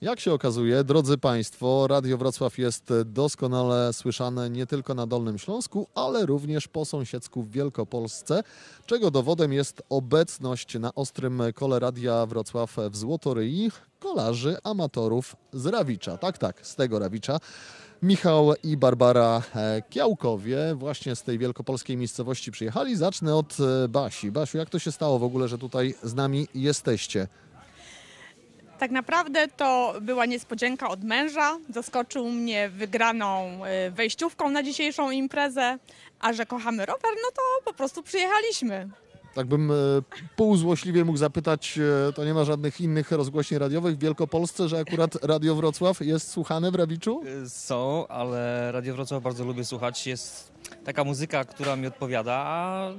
Jak się okazuje, drodzy Państwo, Radio Wrocław jest doskonale słyszane nie tylko na Dolnym Śląsku, ale również po sąsiedzku w Wielkopolsce, czego dowodem jest obecność na ostrym kole Radia Wrocław w Złotoryi kolarzy amatorów z Rawicza. Tak, tak, z tego Rawicza. Michał i Barbara e, Kiałkowie właśnie z tej wielkopolskiej miejscowości przyjechali. Zacznę od e, Basi. Basiu, jak to się stało w ogóle, że tutaj z nami jesteście? Tak naprawdę to była niespodzianka od męża. Zaskoczył mnie wygraną y, wejściówką na dzisiejszą imprezę, a że kochamy rower, no to po prostu przyjechaliśmy. Tak bym e, półzłośliwie mógł zapytać, e, to nie ma żadnych innych rozgłośni radiowych w Wielkopolsce, że akurat Radio Wrocław jest słuchane w Rawiczu? Są, ale Radio Wrocław bardzo lubię słuchać. Jest taka muzyka, która mi odpowiada, a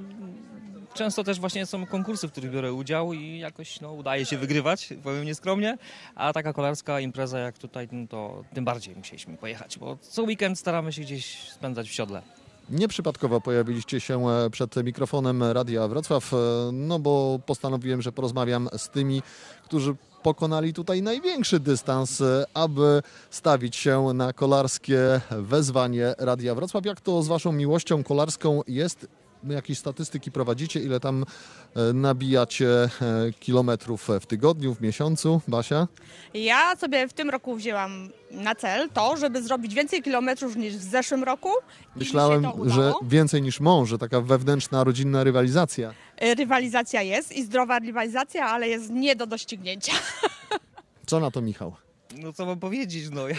często też właśnie są konkursy, w których biorę udział i jakoś no, udaje się wygrywać, powiem nieskromnie. A taka kolarska impreza jak tutaj, no, to tym bardziej musieliśmy pojechać, bo co weekend staramy się gdzieś spędzać w siodle. Nieprzypadkowo pojawiliście się e, przed mikrofonem Radia Wrocław, e, no bo postanowiłem, że porozmawiam z tymi, którzy pokonali tutaj największy dystans, e, aby stawić się na kolarskie wezwanie Radia Wrocław. Jak to z Waszą miłością kolarską jest? Jakieś statystyki prowadzicie? Ile tam e, nabijacie e, kilometrów w tygodniu, w miesiącu? Basia? Ja sobie w tym roku wzięłam na cel to, żeby zrobić więcej kilometrów niż w zeszłym roku. Myślałem, że więcej niż mąż, że taka wewnętrzna, rodzinna rywalizacja. Y, Rywalizacja jest i zdrowa rywalizacja, ale jest nie do doścignięcia. Co na to Michał? No co mam powiedzieć, no ja,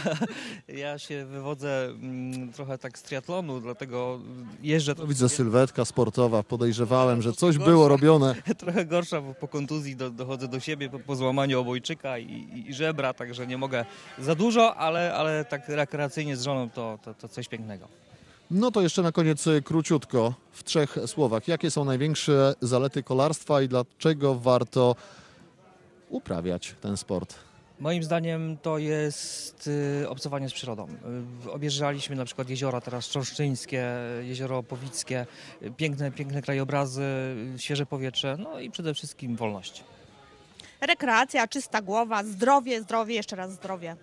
ja się wywodzę mm, trochę tak z triatlonu, dlatego jeżdżę To widzę sylwetka sportowa, podejrzewałem, że coś Gorsza. było robione. trochę gorsza, bo po kontuzji do, dochodzę do siebie, po, po złamaniu obojczyka i, i, żebra, także nie mogę za dużo, ale, ale tak rekreacyjnie z żoną to, to, to coś pięknego. No to jeszcze na koniec y, króciutko, w trzech słowach. Jakie są największe zalety kolarstwa i dlaczego warto uprawiać ten sport? Moim zdaniem to jest y, obcowanie z przyrodą. Y, objeżdżaliśmy na przykład jeziora teraz Czorszczyńskie, jezioro Powickie, y, piękne, piękne krajobrazy, świeże powietrze, no i przede wszystkim wolność. Rekreacja, czysta głowa, zdrowie, zdrowie, jeszcze raz zdrowie.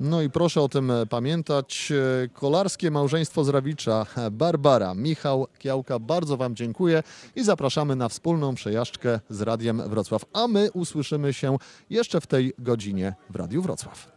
No i proszę o tym e, pamiętać. E, Kolarskie małżeństwo z Rawicza, e, Barbara, Michał Kiałka, bardzo Wam dziękuję i zapraszamy na wspólną przejażdżkę z Radiem Wrocław. A my usłyszymy się jeszcze w tej godzinie w Radiu Wrocław.